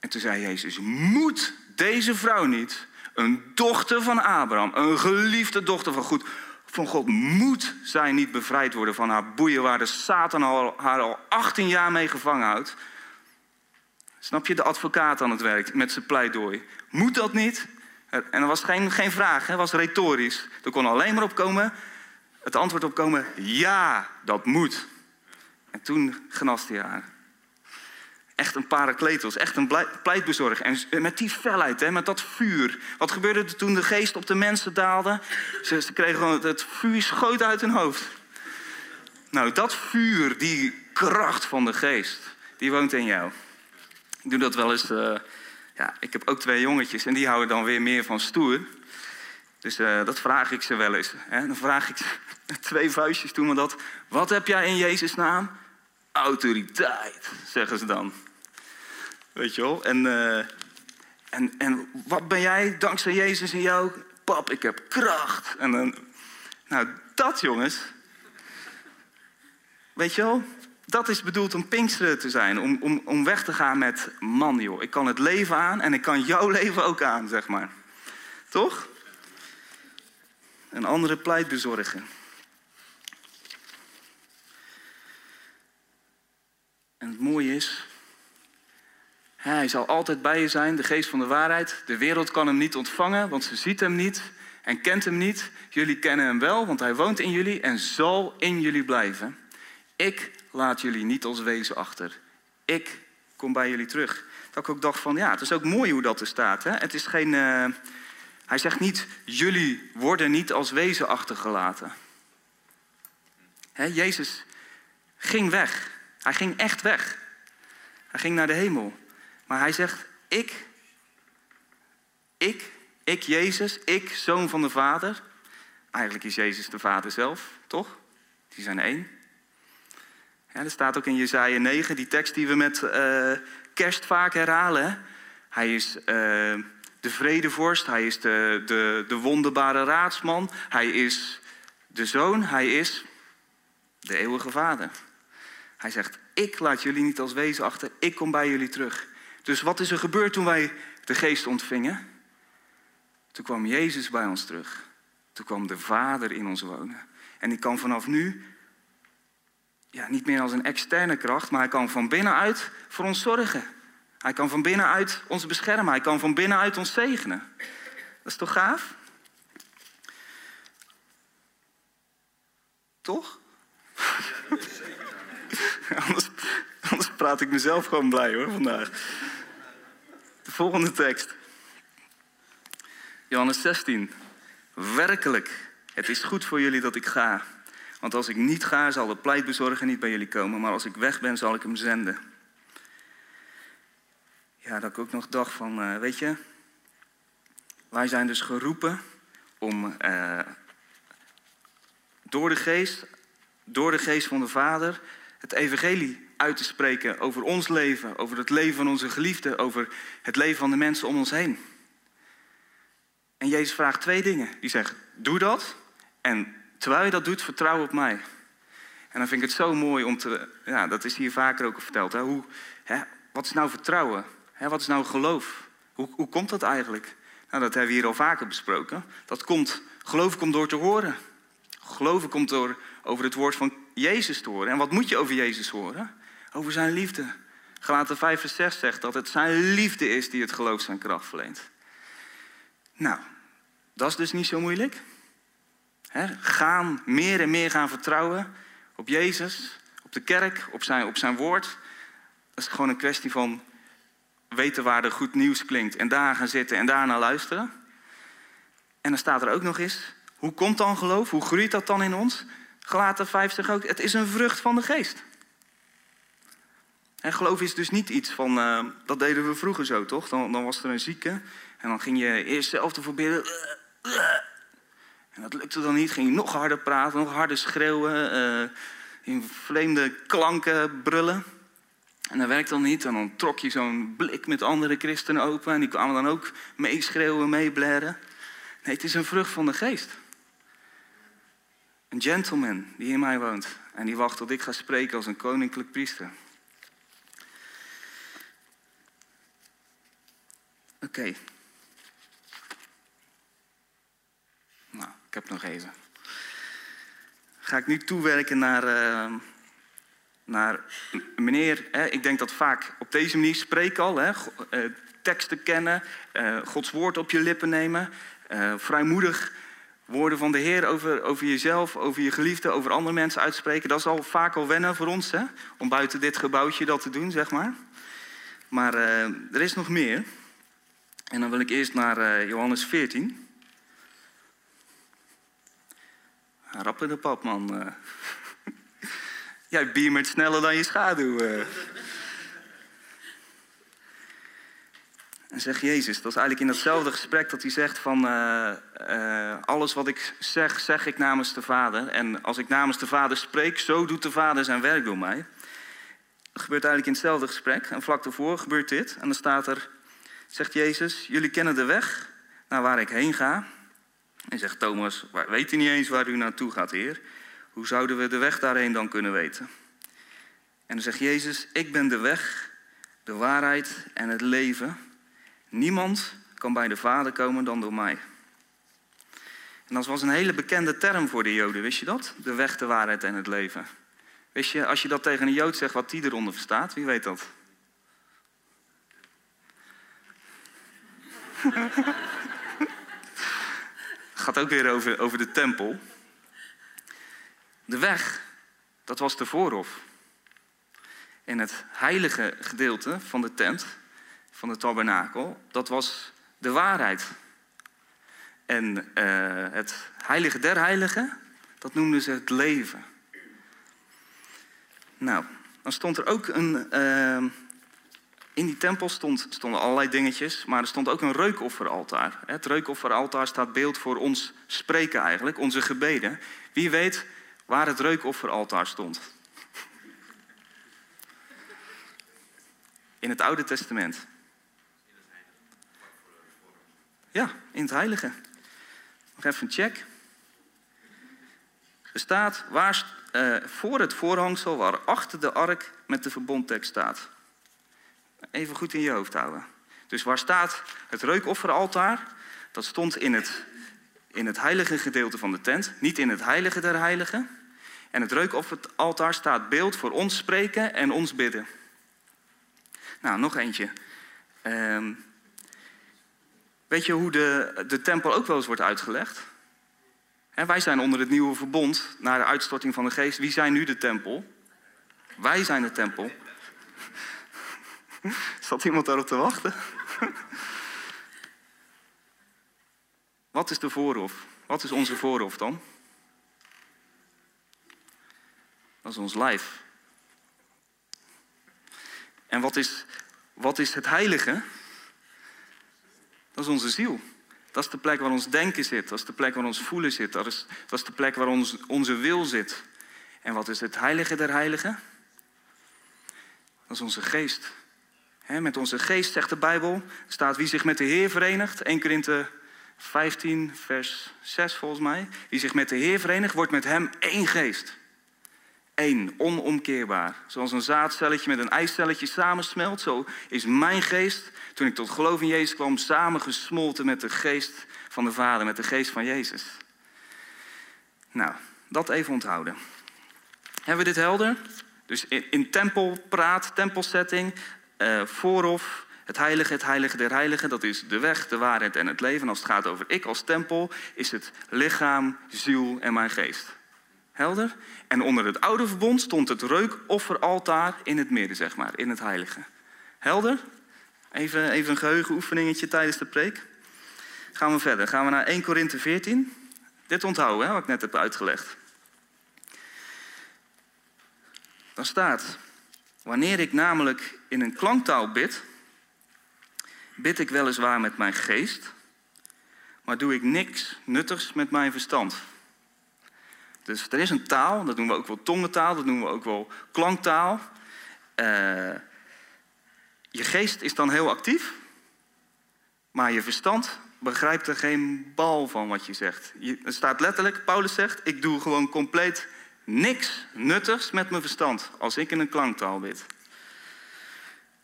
En toen zei Jezus, moet deze vrouw niet een dochter van Abraham, een geliefde dochter van, goed, van God, moet zij niet bevrijd worden van haar boeien waar de Satan haar al 18 jaar mee gevangen houdt. Snap je, de advocaat aan het werk met zijn pleidooi. Moet dat niet? En er was geen, geen vraag, het was retorisch. Er kon alleen maar opkomen, het antwoord opkomen, ja, dat moet. En toen genaste hij haar. Echt een parakletos, echt een pleitbezorg. En met die felheid, hè, met dat vuur. Wat gebeurde er toen de geest op de mensen daalde? Ze, ze kregen gewoon, het vuur schoot uit hun hoofd. Nou, dat vuur, die kracht van de geest, die woont in jou. Ik doe dat wel eens. Uh, ja, ik heb ook twee jongetjes en die houden dan weer meer van stoer. Dus uh, dat vraag ik ze wel eens. Hè. Dan vraag ik [laughs] twee vuistjes doen we dat. Wat heb jij in Jezus' naam? Autoriteit, zeggen ze dan. Weet je wel? En, uh, en, en wat ben jij dankzij Jezus in jou? Pap, ik heb kracht. En dan, nou, dat jongens. Weet je wel? Dat is bedoeld om Pinksteren te zijn. Om, om, om weg te gaan met, man joh, ik kan het leven aan en ik kan jouw [laughs] leven ook aan, zeg maar. Toch? Een andere pleit bezorgen. En het mooie is, hij zal altijd bij je zijn, de geest van de waarheid. De wereld kan hem niet ontvangen, want ze ziet hem niet en kent hem niet. Jullie kennen hem wel, want hij woont in jullie en zal in jullie blijven. Ik laat jullie niet als wezen achter. Ik kom bij jullie terug. Dat ik ook dacht van, ja, het is ook mooi hoe dat er staat. Hè? Het is geen, uh, hij zegt niet, jullie worden niet als wezen achtergelaten. Hè, Jezus ging weg. Hij ging echt weg. Hij ging naar de hemel. Maar hij zegt, ik, ik, ik Jezus, ik, zoon van de Vader. Eigenlijk is Jezus de Vader zelf, toch? Die zijn één. Ja, er staat ook in Jezaja 9, die tekst die we met uh, kerst vaak herhalen. Hij is uh, de vredevorst, hij is de, de, de wonderbare raadsman, hij is de zoon, hij is de eeuwige vader. Hij zegt, ik laat jullie niet als wezen achter, ik kom bij jullie terug. Dus wat is er gebeurd toen wij de geest ontvingen? Toen kwam Jezus bij ons terug. Toen kwam de Vader in ons wonen. En die kan vanaf nu, ja, niet meer als een externe kracht, maar hij kan van binnenuit voor ons zorgen. Hij kan van binnenuit ons beschermen. Hij kan van binnenuit ons zegenen. Dat is toch gaaf? Toch? [laughs] anders, anders praat ik mezelf gewoon blij hoor vandaag. De volgende tekst. Johannes 16. Werkelijk, het is goed voor jullie dat ik ga. Want als ik niet ga, zal de pleitbezorger niet bij jullie komen. Maar als ik weg ben, zal ik hem zenden. Ja, dat ik ook nog dacht van, uh, weet je, wij zijn dus geroepen om uh, door de geest, door de geest van de Vader, het evangelie uit te spreken over ons leven, over het leven van onze geliefden, over het leven van de mensen om ons heen. En Jezus vraagt twee dingen. Die zegt, doe dat. En terwijl je dat doet, vertrouw op mij. En dan vind ik het zo mooi om te... Ja, dat is hier vaker ook verteld. Hè? Hoe, hè, wat is nou vertrouwen? Hè, wat is nou geloof? Hoe, hoe komt dat eigenlijk? Nou, dat hebben we hier al vaker besproken. Dat komt, geloof komt door te horen. Geloven komt door over het woord van Jezus te horen. En wat moet je over Jezus horen? Over zijn liefde. Galaten 5 vers 6 zegt dat het zijn liefde is die het geloof zijn kracht verleent. Nou, dat is dus niet zo moeilijk. Gaan, meer en meer gaan vertrouwen op Jezus, op de kerk, op zijn, op zijn woord. Dat is gewoon een kwestie van weten waar er goed nieuws klinkt en daar gaan zitten en daarna luisteren. En dan staat er ook nog eens, hoe komt dan geloof? Hoe groeit dat dan in ons? Gelaten 5 zegt ook, het is een vrucht van de geest. En geloof is dus niet iets van, uh, dat deden we vroeger zo, toch? Dan, dan, was er een zieke en dan ging je eerst zelf ervoor bidden. En dat lukte dan niet, ging je nog harder praten, nog harder schreeuwen, uh, in vreemde klanken brullen. En dat werkte dan niet. En dan trok je zo'n blik met andere christenen open. En die kwamen dan ook meeschreeuwen, meeblaren. Nee, het is een vrucht van de geest. Een gentleman die in mij woont. En die wacht tot ik ga spreken als een koninklijk priester. Oké ik heb nog even. Ga ik nu toewerken naar, uh, naar meneer. Hè, ik denk dat vaak op deze manier spreek al. Hè, uh, teksten kennen, uh, Gods woord op je lippen nemen. vrijmoedig woorden van de Heer over, over jezelf, over je geliefde, over andere mensen uitspreken. Dat is al vaak al wennen voor ons, hè? om buiten dit gebouwtje dat te doen, zeg maar. Maar er is nog meer. En dan wil ik eerst naar Johannes 14. Rap in de pap, man. Uh. [laughs] Jij beamert sneller dan je schaduw. Uh. En zegt Jezus, dat is eigenlijk in datzelfde gesprek dat hij zegt van... alles wat ik zeg, zeg ik namens de Vader. En als ik namens de Vader spreek, zo doet de Vader zijn werk door mij. Dat gebeurt eigenlijk in hetzelfde gesprek. En vlak daarvoor gebeurt dit. En dan staat er zegt Jezus, jullie kennen de weg naar waar ik heen ga. En zegt Thomas, weet u niet eens waar u naartoe gaat, Heer? Hoe zouden we de weg daarheen dan kunnen weten? En dan zegt Jezus, ik ben de weg, de waarheid en het leven. Niemand kan bij de Vader komen dan door mij. En dat was een hele bekende term voor de Joden, wist je dat? De weg, de waarheid en het leven. Wist je, als je dat tegen een Jood zegt, wat die eronder verstaat, wie weet dat? [laughs] Gaat ook weer over, over de tempel. De weg Dat was de voorhof. En het heilige gedeelte van de tent, van de tabernakel, dat was de waarheid. En uh, het heilige der heiligen, dat noemden ze het leven. Nou, dan stond er ook een. Uh, in die tempel stond, stonden allerlei dingetjes, maar er stond ook een reukofferaltaar. Het reukofferaltaar staat beeld voor ons spreken eigenlijk, onze gebeden. Wie weet waar het reukofferaltaar stond? In het Oude Testament. Ja, in het Heilige. Nog even een check. Er staat waar, uh, voor het voorhangsel waar achter de ark met de verbondtekst staat. Even goed in je hoofd houden. Dus waar staat het reukofferaltaar? Dat stond in het, in het heilige gedeelte van de tent, niet in het heilige der heiligen. En het reukofferaltaar staat beeld voor ons spreken en ons bidden. Nou, nog eentje. Um, weet je hoe de, de tempel ook wel eens wordt uitgelegd? wij zijn onder het nieuwe verbond, na de uitstorting van de geest. Wie zijn nu de tempel? Wij zijn de tempel. [laughs] Zat iemand daarop te wachten? Wat is de voorhof? Wat is onze voorhof dan? Dat is ons lijf. En wat is, wat is het heilige? Dat is onze ziel. Dat is de plek waar ons denken zit. Dat is de plek waar ons voelen zit. Dat is, dat is de plek waar ons, onze wil zit. En wat is het heilige der heiligen? Dat is onze geest. Met onze geest, zegt de Bijbel, staat wie zich met de Heer verenigt. 1 Korinthe 15, vers 6 volgens mij. Wie zich met de Heer verenigt, wordt met hem één geest. Eén, onomkeerbaar. Zoals een zaadcelletje met een eicelletje samensmelt, zo is mijn geest, toen ik tot geloof in Jezus kwam, samengesmolten met de geest van de Vader, met de geest van Jezus. Nou, dat even onthouden. Hebben we dit helder? Dus in, in tempelpraat, tempelsetting, uh, voorhof, het heilige, het heilige der heiligen, dat is de weg, de waarheid en het leven. Als het gaat over ik als tempel, is het lichaam, ziel en mijn geest. Helder? En onder het oude verbond stond het reukofferaltaar in het midden, zeg maar, in het heilige. Helder? Even, even een geheugenoefeningetje tijdens de preek. Gaan we verder. Gaan we naar 1 Korinthe 14. Dit onthouden, hè, wat ik net heb uitgelegd. Dan staat, wanneer ik namelijk in een klanktaal bid, bid ik weliswaar met mijn geest, maar doe ik niks nuttigs met mijn verstand. Dus er is een taal, dat noemen we ook wel tongentaal, dat noemen we ook wel klanktaal. Uh, je geest is dan heel actief, maar je verstand begrijpt er geen bal van wat je zegt. Je, er staat letterlijk, Paulus zegt, ik doe gewoon compleet niks nuttigs met mijn verstand als ik in een klanktaal bid.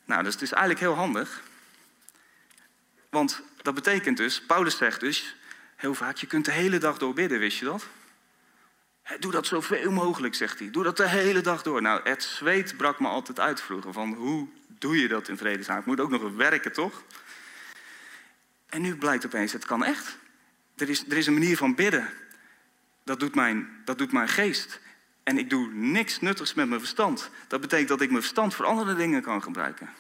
Nou, dus het is eigenlijk heel handig. Want dat betekent dus, Paulus zegt dus heel vaak, je kunt de hele dag door bidden, wist je dat? Doe dat zoveel mogelijk, zegt hij. Doe dat de hele dag door. Nou, het zweet brak me altijd uit vroeger. Van hoe doe je dat in vredesnaam? Ik moet ook nog werken, toch? En nu blijkt opeens, het kan echt. Er is, er is een manier van bidden. Dat doet, mijn, dat doet mijn geest. En ik doe niks nuttigs met mijn verstand. Dat betekent dat ik mijn verstand voor andere dingen kan gebruiken.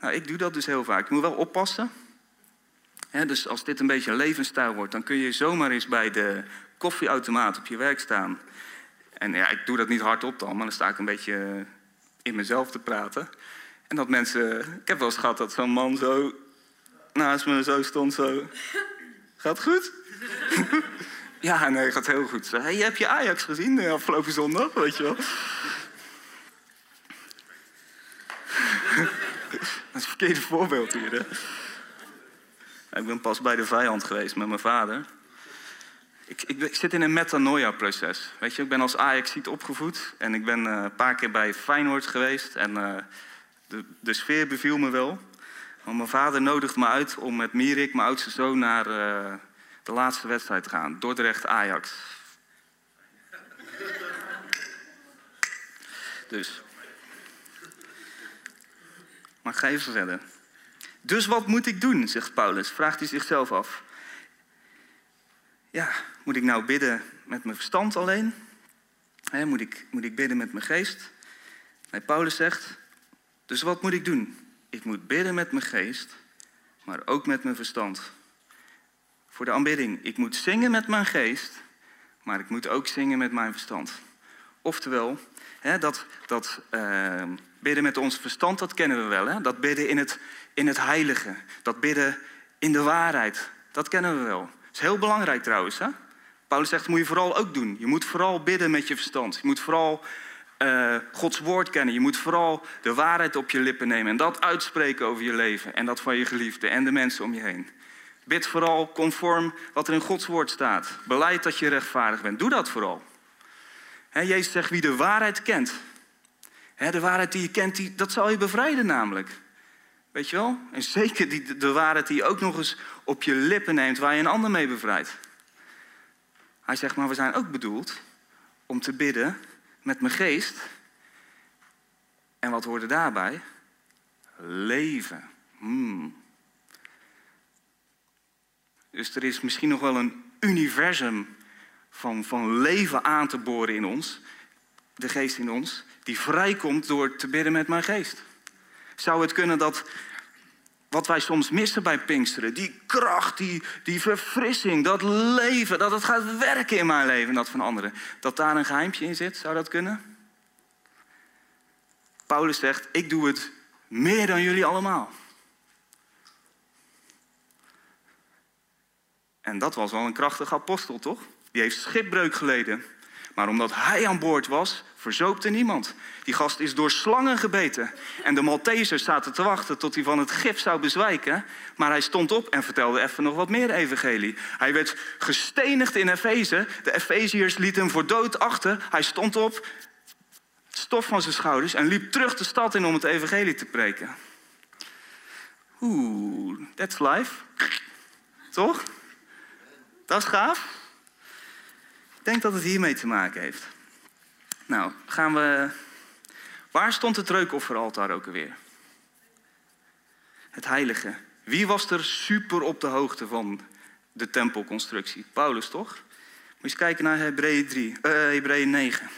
Nou, ik doe dat dus heel vaak. Ik moet wel oppassen. dus als dit een beetje een levensstijl wordt, dan kun je zomaar eens bij de koffieautomaat op je werk staan. En ja, ik doe dat niet hardop dan, maar dan sta ik een beetje in mezelf te praten. En dat mensen. Ik heb wel eens gehad dat zo'n man zo naast me zo stond, zo. Gaat goed? Ja, nee, gaat heel goed. Hey, heb je Ajax gezien de afgelopen zondag? Weet je wel. [laughs] dat is een verkeerde voorbeeld hier. Hè? Ik ben pas bij de vijand geweest met mijn vader. Ik, ik, zit in een metanoia-proces. Weet je, ik ben als Ajax-ziet opgevoed en ik ben uh, een paar keer bij Feyenoord geweest en uh, de, de, sfeer beviel me wel. Want mijn vader nodigt me uit om met Mirik, mijn oudste zoon, naar de laatste wedstrijd gaan. Dordrecht-Ajax. dus. Maar ik ga even verder. Dus wat moet ik doen, zegt Paulus, vraagt hij zichzelf af. Ja, moet ik nou bidden met mijn verstand alleen? moet, ik, moet ik bidden met mijn geest? Nee, Paulus zegt, dus wat moet ik doen? Ik moet bidden met mijn geest, maar ook met mijn verstand. Voor de aanbidding, ik moet zingen met mijn geest, maar ik moet ook zingen met mijn verstand. Oftewel, hè, dat, dat uh, bidden met ons verstand, dat kennen we wel. Hè? Dat bidden in het, in het heilige, dat bidden in de waarheid, dat kennen we wel. Dat is heel belangrijk trouwens. Hè? Paulus zegt, dat moet je vooral ook doen. Je moet vooral bidden met je verstand. Je moet vooral uh, Gods woord kennen. Je moet vooral de waarheid op je lippen nemen en dat uitspreken over je leven en dat van je geliefde en de mensen om je heen. Bid vooral conform wat er in Gods woord staat. Beleid dat je rechtvaardig bent. Doe dat vooral. Jezus zegt wie de waarheid kent. de waarheid die je kent, die, dat zal je bevrijden namelijk. Weet je wel? En zeker die, de waarheid die je ook nog eens op je lippen neemt, waar je een ander mee bevrijdt. Hij zegt, maar we zijn ook bedoeld om te bidden met mijn geest. En wat hoorde daarbij? Leven. Hmm. Dus er is misschien nog wel een universum van, van leven aan te boren in ons, de geest in ons, die vrijkomt door te bidden met mijn geest. Zou het kunnen dat wat wij soms missen bij Pinksteren, die kracht, die, die verfrissing, dat leven, dat het gaat werken in mijn leven en dat van anderen, dat daar een geheimpje in zit? Zou dat kunnen? Paulus zegt, ik doe het meer dan jullie allemaal. En dat was wel een krachtige apostel, toch? Die heeft schipbreuk geleden. Maar omdat hij aan boord was, verzoopte niemand. Die gast is door slangen gebeten. En de Maltesers zaten te wachten tot hij van het gif zou bezwijken. Maar hij stond op en vertelde even nog wat meer evangelie. Hij werd gestenigd in Efeze. De Efeziërs lieten hem voor dood achter. Hij stond op, stof van zijn schouders... en liep terug de stad in om het evangelie te preken. Oeh, that's life. Toch? Dat is gaaf. Ik denk dat het hiermee te maken heeft. Nou, gaan we. Waar stond het reukofferaltaar ook alweer? Het heilige. Wie was er super op de hoogte van de tempelconstructie? Paulus, toch? Moet je eens kijken naar Hebreeën, 3, uh, Hebreeën 9.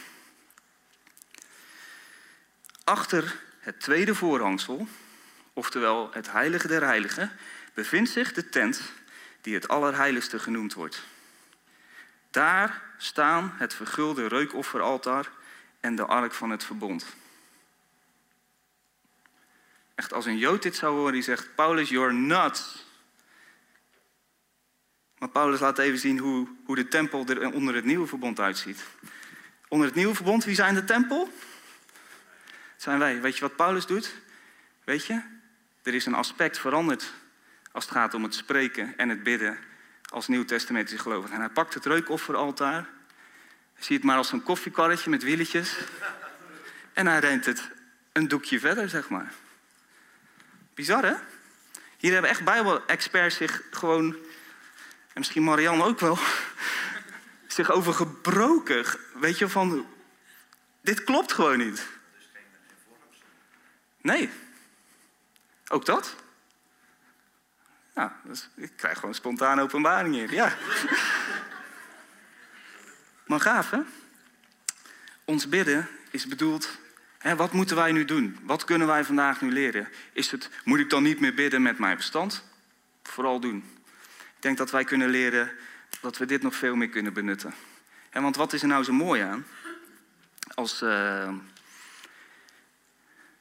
Achter het tweede voorhangsel, oftewel het heilige der heiligen, bevindt zich de tent die het Allerheiligste genoemd wordt. Daar staan het vergulde reukofferaltaar en de ark van het verbond. Echt, als een Jood dit zou horen, die zegt: Paulus, you're nuts. Maar Paulus laat even zien hoe, hoe de tempel er onder het nieuwe verbond uitziet. Onder het nieuwe verbond, wie zijn de tempel? Zijn wij. Weet je wat Paulus doet? Weet je? Er is een aspect veranderd als het gaat om het spreken en het bidden als nieuwtestamentische gelovige. En hij pakt het reukofferaltaar, zie het maar als een koffiekarretje met wieltjes. En hij rent het een doekje verder, zeg maar. Bizar, hè? Hier hebben echt Bijbel-experts zich gewoon, en misschien Marianne ook wel, [laughs] zich over gebroken. Weet je, van, dit klopt gewoon niet. Nee. Ook dat? Nou, dus ik krijg gewoon spontane openbaring hier. Ja. maar gaaf, hè? Ons bidden is bedoeld. Wat moeten wij nu doen? Wat kunnen wij vandaag nu leren? Is het, moet ik dan niet meer bidden met mijn verstand? Vooral doen. Ik denk dat wij kunnen leren dat we dit nog veel meer kunnen benutten. En want wat is er nou zo mooi aan? Als, uh,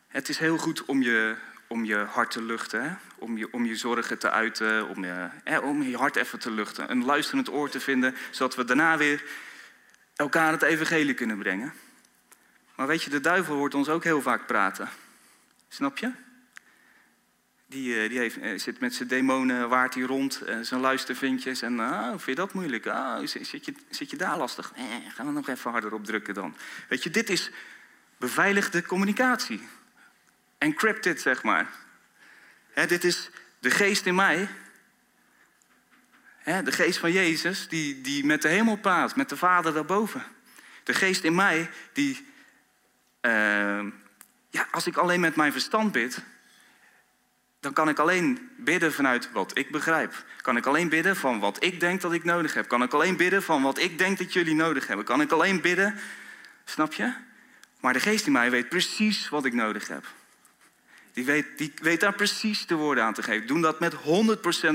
het is heel goed om je om je hart te luchten? Om, je, om je zorgen te uiten, om je, om je hart even te luchten. Een luisterend oor te vinden, zodat we daarna weer elkaar het evangelie kunnen brengen. Maar weet je, de duivel hoort ons ook heel vaak praten. Snap je? Die, eh, die heeft, eh, zit met zijn demonen, waart hij rond, uh, zijn luistervindjes. En ah, vind je dat moeilijk? Ah, zit, je, zit je daar lastig? Eh, gaan we nog even harder op drukken dan. Weet je, dit is beveiligde communicatie encrypted, zeg maar. dit is de geest in mij. de geest van Jezus, die, die met de hemel praat, met de Vader daarboven. De geest in mij, die, uh, ja, als ik alleen met mijn verstand bid, dan kan ik alleen bidden vanuit wat ik begrijp. Kan ik alleen bidden van wat ik denk dat ik nodig heb. Kan ik alleen bidden van wat ik denk dat jullie nodig hebben. Kan ik alleen bidden Snap je? Maar de geest in mij weet precies wat ik nodig heb. Die weet, die daar precies de woorden aan te geven. Doen dat met 100%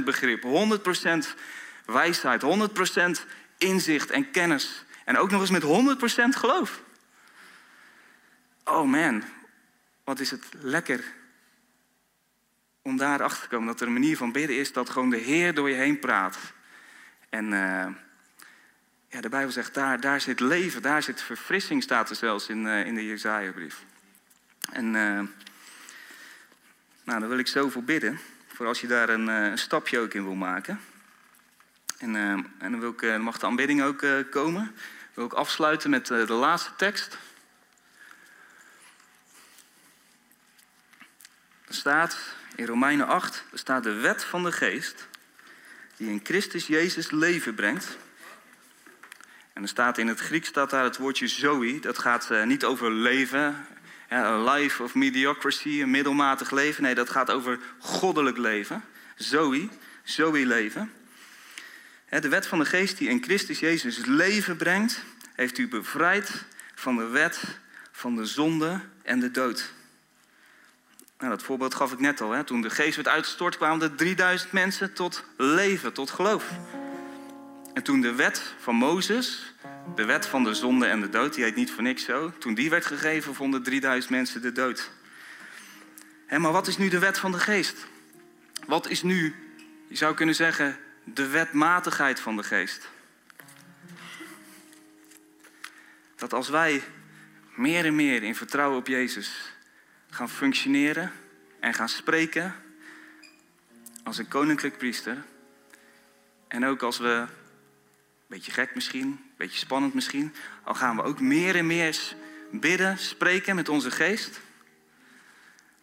begrip, 100% wijsheid, 100% inzicht en kennis. En ook nog eens met 100% geloof. Oh man, wat is het lekker om daar achter te komen dat er een manier van bidden is dat gewoon de Heer door je heen praat. En uh, ja, de Bijbel zegt, daar, daar zit leven, daar zit verfrissing, staat er zelfs in, uh, in de Jezaja-brief. En uh, nou, dan wil ik zoveel bidden, voor als je daar een, een stapje ook in wil maken. En, en dan, wil ik, mag de aanbidding ook komen. Dan wil ik afsluiten met de laatste tekst. Er staat in Romeinen 8, er staat de wet van de geest die in Christus Jezus leven brengt. En er staat in het Grieks staat daar het woordje zoe. Dat gaat niet over leven, een life of mediocrity, een middelmatig leven. Nee, dat gaat over goddelijk leven. Zoe, zoe leven. De wet van de geest die in Christus Jezus leven brengt, heeft u bevrijd van de wet van de zonde en de dood. Nou, dat voorbeeld gaf ik net al. Hè. Toen de geest werd uitgestort, kwamen er 3000 mensen tot leven, tot geloof. En toen de wet van Mozes, de wet van de zonde en de dood, die heet niet voor niks zo, toen die werd gegeven, vonden 3000 mensen de dood. Maar wat is nu de wet van de geest? Wat is nu, je zou kunnen zeggen, de wetmatigheid van de geest? Dat als wij meer en meer in vertrouwen op Jezus gaan functioneren en gaan spreken als een koninklijk priester. En ook als we, beetje gek misschien, beetje spannend misschien, al gaan we ook meer en meer bidden, spreken met onze geest,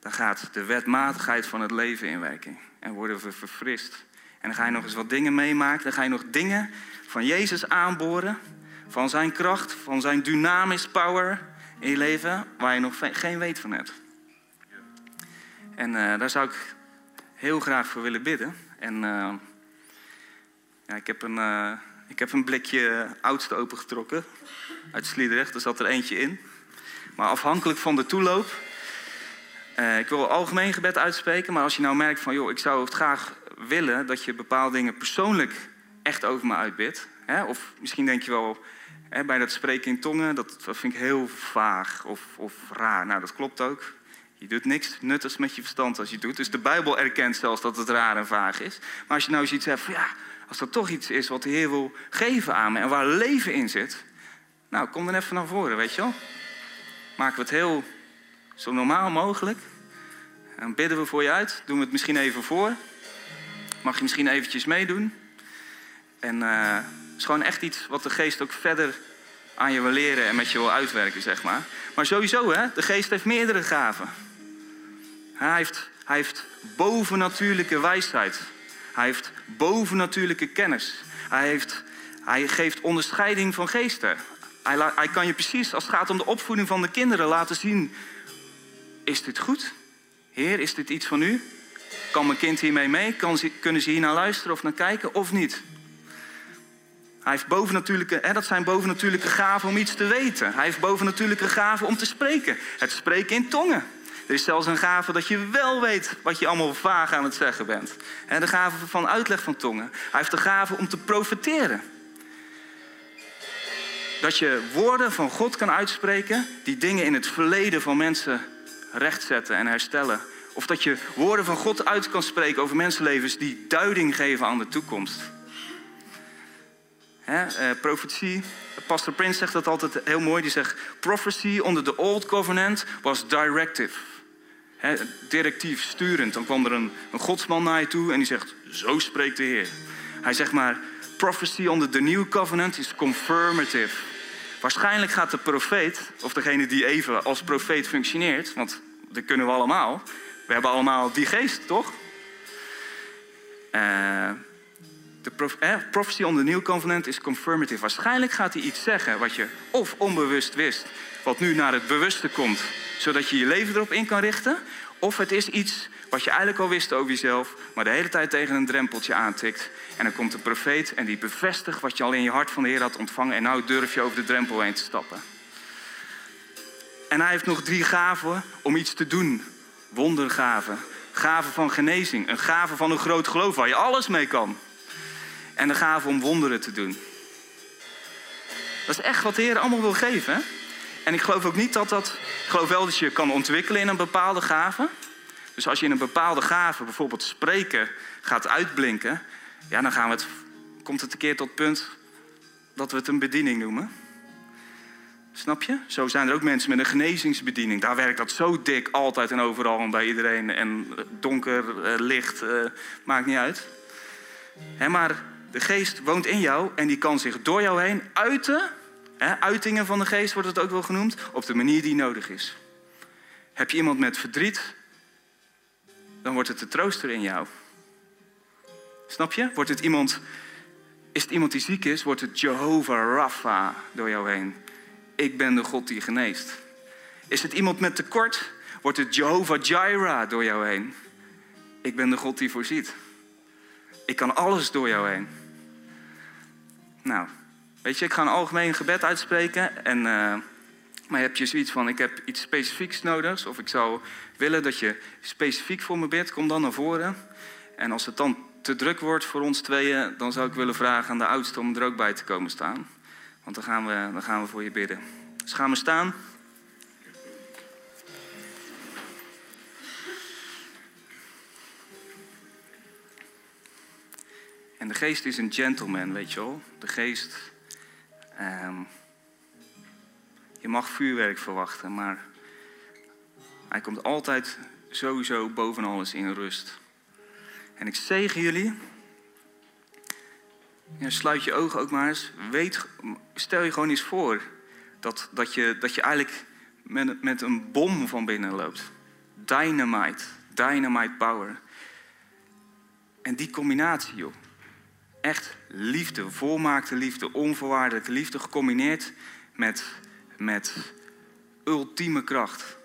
dan gaat de wetmatigheid van het leven in werking. En worden we verfrist. En dan ga je nog eens wat dingen meemaken. Dan ga je nog dingen van Jezus aanboren. Van zijn kracht, van zijn dynamisch power in je leven. Waar je nog geen weet van hebt. En uh, daar zou ik heel graag voor willen bidden. En uh, ja, ik, heb een, uh, ik heb een blikje oudste opengetrokken uit Sliedrecht. Er zat er eentje in. Maar afhankelijk van de toeloop. ik wil algemeen gebed uitspreken. Maar als je nou merkt van, joh, ik zou het graag willen dat je bepaalde dingen persoonlijk echt over me uitbidt. Hè? Of misschien denk je wel, hè, bij dat spreken in tongen, dat, vind ik heel vaag of, of raar. Nou, dat klopt ook. Je doet niks nuttigs met je verstand als je doet. Dus de Bijbel erkent zelfs dat het raar en vaag is. Maar als je nou zoiets hebt van ja, als er toch iets is wat de Heer wil geven aan me en waar leven in zit. Nou, kom dan even naar voren, weet je wel. Maken we het heel zo normaal mogelijk. En bidden we voor je uit. Doen we het misschien even voor. Mag je misschien eventjes meedoen. En uh, het is gewoon echt iets wat de geest ook verder aan je wil leren en met je wil uitwerken, zeg maar. Maar sowieso, hè, de geest heeft meerdere gaven. Hij heeft, hij heeft bovennatuurlijke wijsheid. Hij heeft bovennatuurlijke kennis. Hij, heeft, hij geeft onderscheiding van geesten. Hij, hij kan je precies, als het gaat om de opvoeding van de kinderen, laten zien: is dit goed? Heer, is dit iets van u? Kan mijn kind hiermee mee? Kan ze, kunnen ze hier naar luisteren of naar kijken of niet? Hij heeft bovennatuurlijke, hè, dat zijn bovennatuurlijke gaven om iets te weten. Hij heeft bovennatuurlijke gaven om te spreken. Het spreken in tongen. Er is zelfs een gave dat je wel weet wat je allemaal vaag aan het zeggen bent. de gave van uitleg van tongen. Hij heeft de gave om te profeteren. Dat je woorden van God kan uitspreken die dingen in het verleden van mensen rechtzetten en herstellen. Of dat je woorden van God uit kan spreken over mensenlevens die duiding geven aan de toekomst. He, uh, profetie. Pastor Prince zegt dat altijd heel mooi. Die zegt: Prophecy onder the old covenant was directive. Directief, sturend. Dan kwam er een, een godsman naar je toe en die zegt: Zo spreekt de Heer. Hij zegt maar: Prophecy onder the new covenant is confirmative. Waarschijnlijk gaat de profeet, of degene die even als profeet functioneert, want dat kunnen we allemaal. We hebben allemaal die geest, toch? Uh, de prof, eh, prophecy on the new covenant is confirmative. Waarschijnlijk gaat hij iets zeggen wat je of onbewust wist, wat nu naar het bewuste komt, zodat je je leven erop in kan richten. Of het is iets wat je eigenlijk al wist over jezelf, maar de hele tijd tegen een drempeltje aantikt. En dan komt de profeet en die bevestigt wat je al in je hart van de Heer had ontvangen. En nou durf je over de drempel heen te stappen. En hij heeft nog drie gaven om iets te doen. Wondergaven. Gaven van genezing. Een gave van een groot geloof waar je alles mee kan. En de gave om wonderen te doen. Dat is echt wat de Heer allemaal wil geven. Hè? En ik geloof ook niet dat dat. Ik geloof wel dat je kan ontwikkelen in een bepaalde gave. Dus als je in een bepaalde gave, bijvoorbeeld spreken, gaat uitblinken. Ja, dan gaan we het, komt het een keer tot het punt dat we het een bediening noemen. Snap je? Zo zijn er ook mensen met een genezingsbediening. Daar werkt dat zo dik, altijd en overal en bij iedereen. En donker, eh, licht, eh, maakt niet uit. Maar de geest woont in jou en die kan zich door jou heen uiten. Uitingen van de geest wordt het ook wel genoemd. Op de manier die nodig is. Heb je iemand met verdriet, dan wordt het de trooster in jou. Snap je? Wordt het iemand, is het iemand die ziek is, wordt het Jehovah Rapha door jou heen. Ik ben de God die geneest. Is het iemand met tekort, wordt het Jehovah Jireh door jou heen. Ik ben de God die voorziet. Ik kan alles door jou heen. Nou, weet je, ik ga een algemeen gebed uitspreken. En, uh, maar heb je zoiets van, ik heb iets specifieks nodig. Of ik zou willen dat je specifiek voor me bidt. Kom dan naar voren. En als het dan te druk wordt voor ons tweeën, dan zou ik willen vragen aan de oudste om er ook bij te komen staan. Want dan gaan we, dan gaan we voor je bidden. Dus gaan we staan. En de geest is een gentleman, weet je wel. De geest. Um, je mag vuurwerk verwachten, maar hij komt altijd sowieso boven alles in rust. En ik zegen jullie. Sluit je ogen ook maar eens. Weet, stel je gewoon eens voor dat, dat, je, dat je eigenlijk met, met een bom van binnen loopt. Dynamite, dynamite power. En die combinatie, joh. Echt liefde, volmaakte liefde, onvoorwaardelijke liefde, gecombineerd met, met ultieme kracht.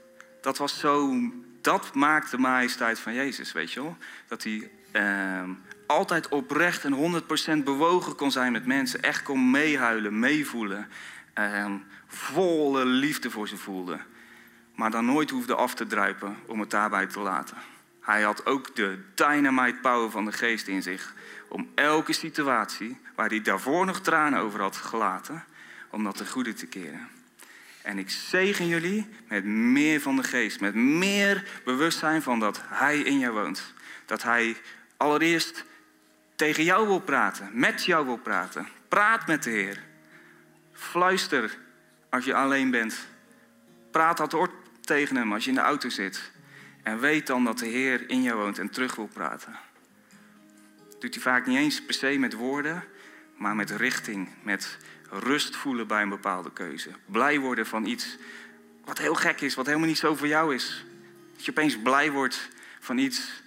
Dat was zo, dat maakt de majesteit van Jezus, weet je wel. Dat hij uh, altijd oprecht en 100% bewogen kon zijn met mensen. Echt kon meehuilen, meevoelen. Uh, volle liefde voor ze voelde. Maar dan nooit hoefde af te druipen om het daarbij te laten. Hij had ook de dynamite power van de geest in zich. Om elke situatie waar hij daarvoor nog tranen over had gelaten, om dat ten goede te keren. En ik zegen jullie met meer van de geest, met meer bewustzijn van dat Hij in jou woont. Dat Hij allereerst tegen jou wil praten, met jou wil praten. Praat met de Heer. Fluister als je alleen bent. Praat dat oor tegen Hem als je in de auto zit. En weet dan dat de Heer in jou woont en terug wil praten. Doet hij vaak niet eens per se met woorden, maar met richting, met rust voelen bij een bepaalde keuze. Blij worden van iets wat heel gek is, wat helemaal niet zo voor jou is. Dat je opeens blij wordt van iets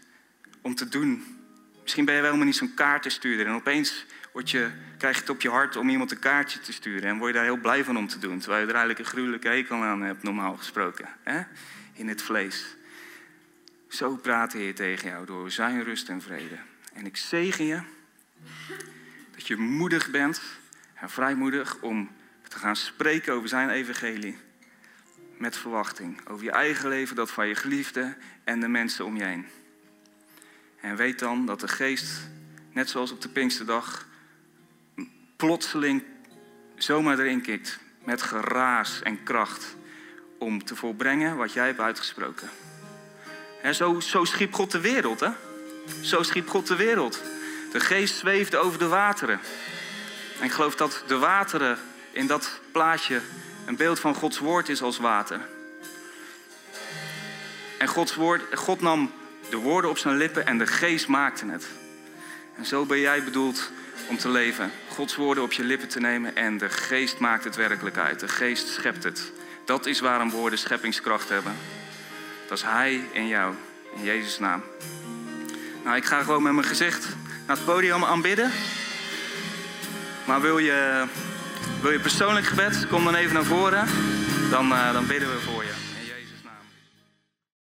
om te doen. Misschien ben je wel helemaal niet zo'n kaartenstuurder en opeens word je, krijg je het op je hart om iemand een kaartje te sturen. En word je daar heel blij van om te doen, terwijl je er eigenlijk een gruwelijke hekel aan hebt, normaal gesproken. Hè? In het vlees. Zo praat de Heer tegen jou door zijn rust en vrede. En ik zegen je dat je moedig bent en vrijmoedig om te gaan spreken over zijn evangelie. Met verwachting. Over je eigen leven, dat van je geliefde en de mensen om je heen. En weet dan dat de geest, net zoals op de Pinksterdag, plotseling zomaar erin kikt. Met geraas en kracht. Om te volbrengen wat jij hebt uitgesproken. En zo, zo schiep God de wereld, hè? Zo schiep God de wereld. De geest zweefde over de wateren. En ik geloof dat de wateren in dat plaatje een beeld van Gods woord is als water. En Gods woord, God nam de woorden op zijn lippen en de geest maakte het. En zo ben jij bedoeld om te leven. Gods woorden op je lippen te nemen en de geest maakt het werkelijk uit. De geest schept het. Dat is waarom woorden scheppingskracht hebben. Dat is Hij in jou, in Jezus' naam. Nou, ik ga gewoon met mijn gezicht naar het podium aanbidden. Maar wil je, wil je persoonlijk gebed, kom dan even naar voren. Dan, uh, dan bidden we voor je.